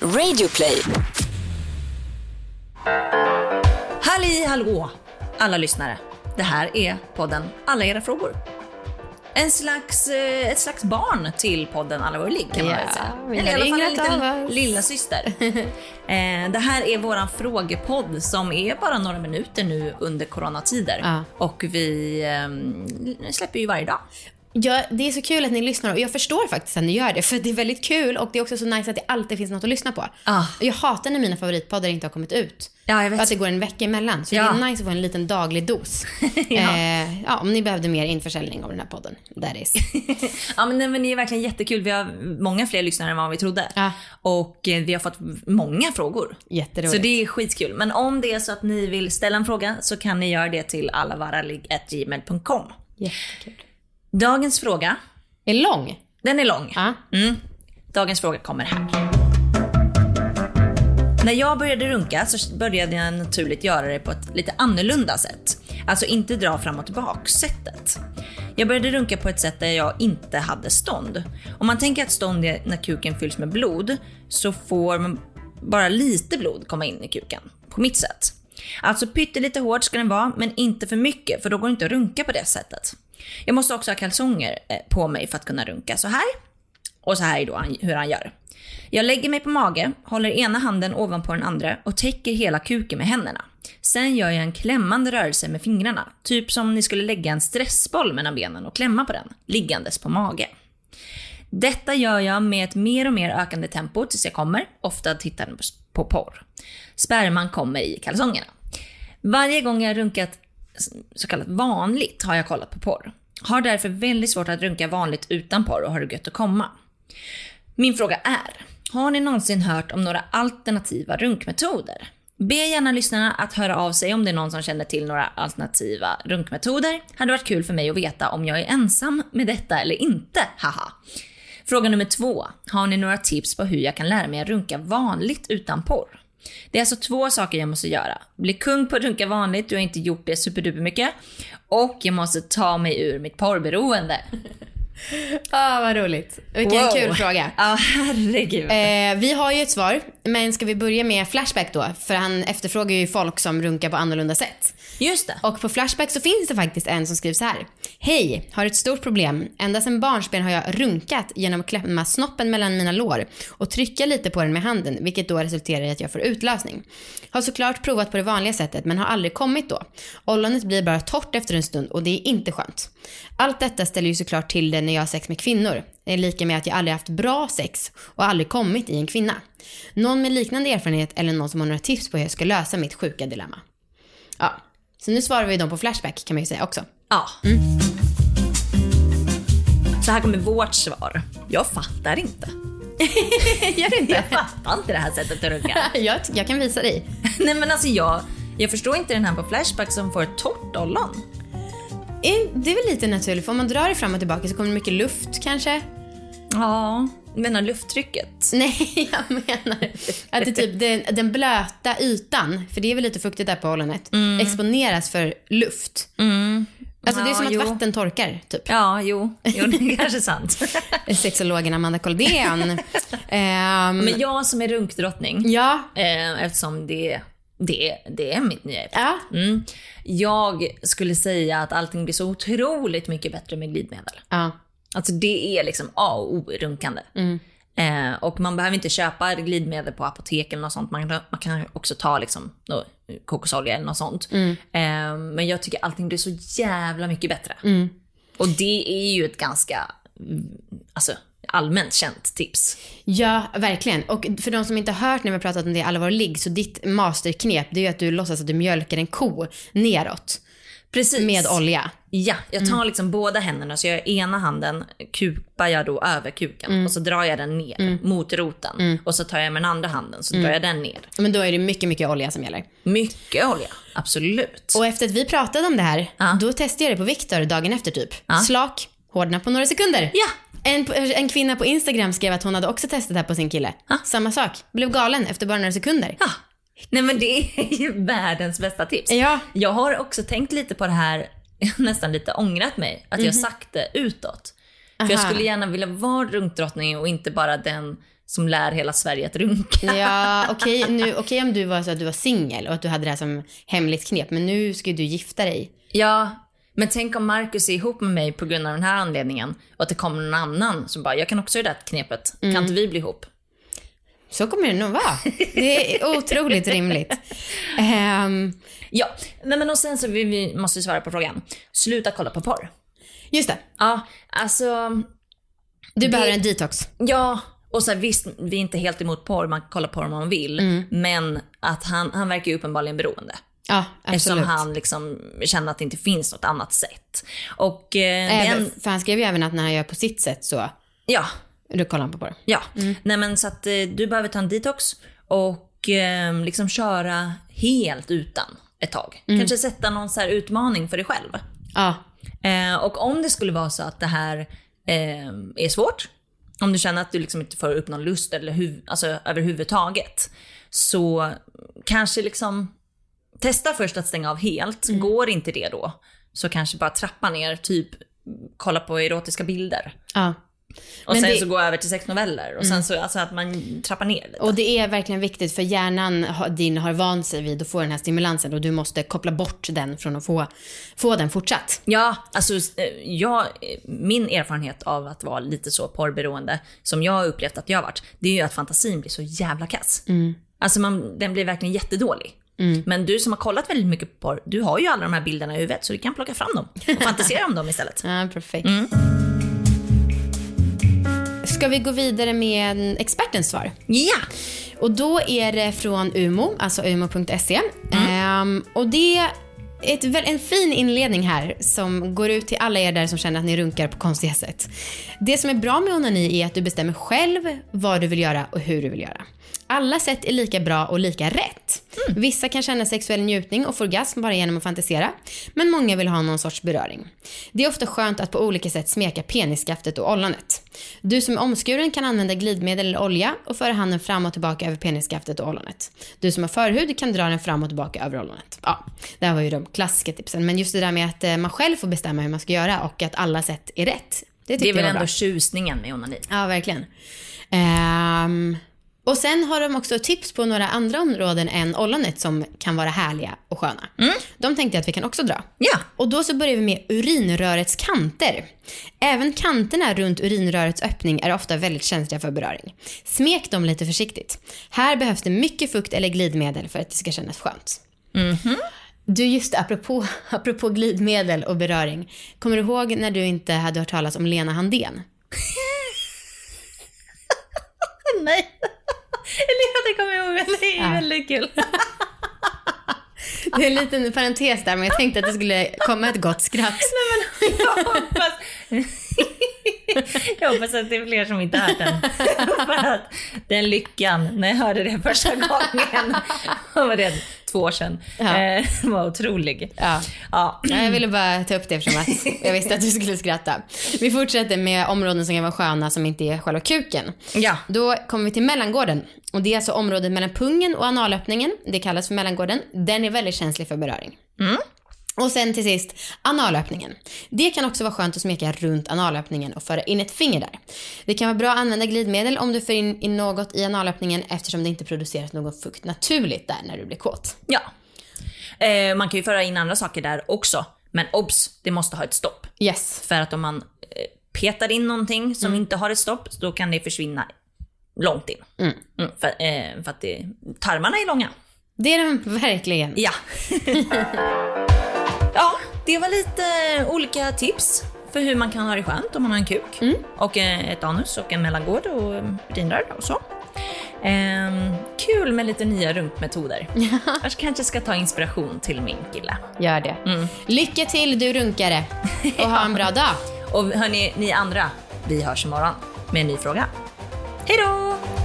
Radioplay. Halli hallå alla lyssnare. Det här är podden Alla era frågor. En slags, eh, ett slags barn till podden Alla våra ligg kan man Ja, väl säga. Eller i alla fall en liten lilla syster. eh, det här är våran frågepodd som är bara några minuter nu under coronatider. Ja. Och vi eh, släpper ju varje dag. Ja, det är så kul att ni lyssnar och jag förstår faktiskt att ni gör det för det är väldigt kul och det är också så nice att det alltid finns något att lyssna på. Ah. Jag hatar när mina favoritpoddar inte har kommit ut. Ja, jag vet. Och att det går en vecka emellan. Så Ja. det är nice att få en liten daglig dos. Ja. eh, ja, om ni behövde mer införsäljning av den här podden. That is. Ja men, nej, men det är verkligen jättekul. Vi har många fler lyssnare än vad vi trodde. Ja. Och eh, vi har fått många frågor. Jätteroligt. Så det är skitkul. Men om det är så att ni vill ställa en fråga så kan ni göra det till allavaralig.gmail.com. Jättekul. Dagens fråga, Är lång? den är lång. Ja. Mm. Dagens fråga kommer här. När jag började runka så började jag naturligt göra det på ett lite annorlunda sätt. Alltså inte dra fram och tillbaka sättet. Jag började runka på ett sätt där jag inte hade stånd. Om man tänker att stånd är när kuken fylls med blod så får man bara lite blod komma in i kuken. På mitt sätt. Alltså pyttelite hård ska den vara, men inte för mycket för då går det inte att runka på det sättet. Jag måste också ha kalsonger eh, på mig för att kunna runka så här. Och så här är då han, hur han gör. Jag lägger mig på mage, håller ena handen ovanpå den andra och täcker hela kuken med händerna. Sen gör jag en klämmande rörelse med fingrarna, typ som ni skulle lägga en stressboll mellan benen och klämma på den, liggandes på mage. Detta gör jag med ett mer och mer ökande tempo tills jag kommer, ofta tittar på porr. Sperman kommer i kalsongerna. Varje gång jag runkat så kallat vanligt har jag kollat på porr. Har därför väldigt svårt att runka vanligt utan porr och har det gött att komma. Min fråga är, har ni någonsin hört om några alternativa runkmetoder? Be gärna lyssnarna att höra av sig om det är någon som känner till några alternativa runkmetoder. Hade varit kul för mig att veta om jag är ensam med detta eller inte, haha. Fråga nummer två. Har ni några tips på hur jag kan lära mig att runka vanligt utan porr? Det är alltså två saker jag måste göra. Bli kung på att runka vanligt, du har inte gjort det superduper mycket. Och jag måste ta mig ur mitt porrberoende. Ah, vad roligt. Vilken Wow. kul fråga. Ja, herregud. Eh, vi har ju ett svar, men ska vi börja med Flashback då? För han efterfrågar ju folk som runkar på annorlunda sätt. Just det. Och på Flashback så finns det faktiskt en som skriver så här. Hej, har ett stort problem. Ända sedan barnsben har jag runkat genom att klämma snoppen mellan mina lår och trycka lite på den med handen, vilket då resulterar i att jag får utlösning. Har såklart provat på det vanliga sättet, men har aldrig kommit då. Ollonet blir bara torrt efter en stund och det är inte skönt. Allt detta ställer ju såklart till det när jag har sex med kvinnor. Det är lika med att jag aldrig haft bra sex och aldrig kommit i en kvinna. Någon med liknande erfarenhet eller någon som har några tips på hur jag ska lösa mitt sjuka dilemma. Ja, så nu svarar vi dem på Flashback kan man ju säga också. Ja. Så här kommer vårt svar. Jag fattar inte. Gör du inte? Jag fattar inte det här sättet att runka. jag, jag kan visa dig. Nej men alltså jag, jag förstår inte den här på Flashback som får ett torrt ollon. Det är väl lite naturligt, för om man drar det fram och tillbaka så kommer det mycket luft kanske. Ja. Du menar lufttrycket? Nej, jag menar att det typ, den, den blöta ytan, för det är väl lite fuktigt där på ollonet, exponeras för luft. Alltså det är Ja, som att jo. vatten torkar, typ. Ja, jo, jo det är kanske sant. Sexologen Amanda Koldén. Ehm, Men jag som är runkdrottning, ja, eh, eftersom det, det, det är mitt nya ämne. ja, Mm. Jag skulle säga att allting blir så otroligt mycket bättre med glidmedel. ja. Alltså det är liksom A och O i runkande. Eh, och man behöver inte köpa glidmedel på apotek eller något sånt. Man, kan- man kan också ta liksom, då, kokosolja eller något sånt. Eh, men jag tycker allting blir så jävla mycket bättre. Och det är ju ett ganska mm, alltså, allmänt känt tips. Ja, verkligen. Och för de som inte har hört när vi har pratat om det i allvar ligg, så ditt masterknep det är ju att du låtsas att du mjölkar en ko neråt Precis. med olja. Ja, jag tar liksom båda händerna så jag ena handen kupar jag då över kuken och så drar jag den ner mot roten. Och så tar jag med den andra handen så drar jag den ner. Men då är det mycket, mycket olja som gäller. Mycket olja, absolut. Och efter att vi pratade om det här, Ja. då testade jag det på Viktor dagen efter typ. Ja. Slak, hårdna på några sekunder. Ja. En, en kvinna på Instagram skrev att hon hade också testat det här på sin kille. Ja. Samma sak. Blev galen efter bara några sekunder. Ja. Nej men det är ju världens bästa tips. Ja. Jag har också tänkt lite på det här, nästan lite ångrat mig, att jag sagt det utåt. För jag skulle gärna vilja vara runkdrottning och inte bara den som lär hela Sverige att runka. Ja, okej nu, okej om du var så att du var singel och att du hade det här som hemligt knep, men nu ska ju du gifta dig. Ja, men tänk om Marcus är ihop med mig på grund av den här anledningen och att det kommer någon annan som bara, jag kan också göra det här knepet. Kan inte vi bli ihop? Så kommer det nog vara. Det är otroligt rimligt. Ehm, Ja, nej men och sen så vi, vi måste svara på frågan. Sluta kolla på porr. just det, Ja, alltså, du behöver en detox. ja. Och så här, visst, vi är inte helt emot porr, man kan kolla porr om man vill. Men att han, han verkar ju uppenbarligen beroende. Ja, Eftersom han liksom känner att det inte finns något annat sätt. Och eh, Även, den, för han skrev ju även att när han gör på sitt sätt så, ja, då kollar han på porr. Ja, nej men så att eh, du behöver ta en detox och eh, liksom köra helt utan ett tag. Kanske sätta någon så här utmaning för dig själv. Ja, Eh, och om det skulle vara så att det här eh, är svårt, om du känner att du liksom inte får upp någon lust eller huv- alltså, överhuvudtaget, så kanske liksom testa först att stänga av helt. Går inte det då, så kanske bara trappa ner, typ kolla på erotiska bilder. ja. Och Men sen det- så gå över till sexnoveller. Och sen så alltså att man trappar ner lite. Och det är verkligen viktigt för hjärnan din har vant sig vid att få den här stimulansen och du måste koppla bort den från att få, få den fortsatt. Ja, alltså eh, jag, min erfarenhet av att vara lite så porrberoende, som jag har upplevt att jag har varit, det är ju att fantasin blir så jävla kass. Alltså man, den blir verkligen jättedålig. Men du som har kollat väldigt mycket på porr, du har ju alla de här bilderna i huvudet så du kan plocka fram dem och fantisera om dem istället. Ja, perfekt. Ska vi gå vidare med expertens svar? Ja! Och då är det från Umo, alltså umo.se. Ehm, och det ett, en fin inledning här som går ut till alla er där som känner att ni runkar på konstiga sätt. Det som är bra med onani är att du bestämmer själv vad du vill göra och hur du vill göra. Alla sätt är lika bra och lika rätt. Vissa kan känna sexuell njutning och få orgasm bara genom att fantisera, men många vill ha någon sorts beröring. Det är ofta skönt att på olika sätt smeka penisskaftet och ollonet. Du som är omskuren kan använda glidmedel eller olja och föra handen fram och tillbaka över penisskaftet och ollonet. Du som har förhud kan dra den fram och tillbaka över ollonet. Ja, det här var ju de klassiska tipsen, men just det där med att eh, man själv får bestämma hur man ska göra och att alla sätt är rätt. Det Det är väl ändå bra. tjusningen med onani. Ja, verkligen. Ehm, och sen har de också tips på några andra områden än ollonet som kan vara härliga och sköna. De tänkte jag att vi kan också dra. Ja. Och då så börjar vi med urinrörets kanter. Även kanterna runt urinrörets öppning är ofta väldigt känsliga för beröring. Smek dem lite försiktigt. Här behövs det mycket fukt eller glidmedel för att det ska kännas skönt. Du, just apropå, apropå glidmedel och beröring. Kommer du ihåg när du inte hade hört talas om Lena Handén? Nej. Eller det kommer jag ihåg, men det är Ja. väldigt kul. Det är en liten parentes där, men jag tänkte att det skulle komma ett gott skratt. Jag hoppas, jag hoppas att det är fler som inte hört den. För att den lyckan, när jag hörde det första gången, vad var det, två år sedan, Ja. eh, var otrolig. Ja. Ja. Ja, jag ville bara ta upp det eftersom att jag visste att du skulle skratta. Vi fortsätter med områden som kan vara sköna som inte är själva kuken. Ja. Då kommer vi till mellangården. Och det är alltså området mellan pungen och analöppningen. Det kallas för mellangården. Den är väldigt känslig för beröring. Och sen till sist, analöppningen. Det kan också vara skönt att smeka runt analöppningen och föra in ett finger där. Det kan vara bra att använda glidmedel om du för in, in något i analöppningen eftersom det inte produceras någon fukt naturligt där när du blir kåt. ja. Eh, man kan ju föra in andra saker där också. Men obs, det måste ha ett stopp. Yes. För att om man eh, petar in någonting som inte har ett stopp, då kan det försvinna långt in. Mm. Mm, för, eh, för att det, tarmarna är långa. Det är de verkligen. Ja. ja, det var lite olika tips för hur man kan ha det skönt om man har en kuk. Och eh, ett anus och en mellangård och urinrör och så. Ehm, kul med lite nya runkmetoder. Jag kanske ska ta inspiration till min kille. Gör det. Lycka till du runkare och ha en bra dag. Och hörni, ni andra, vi hörs imorgon med en ny fråga. Hej då!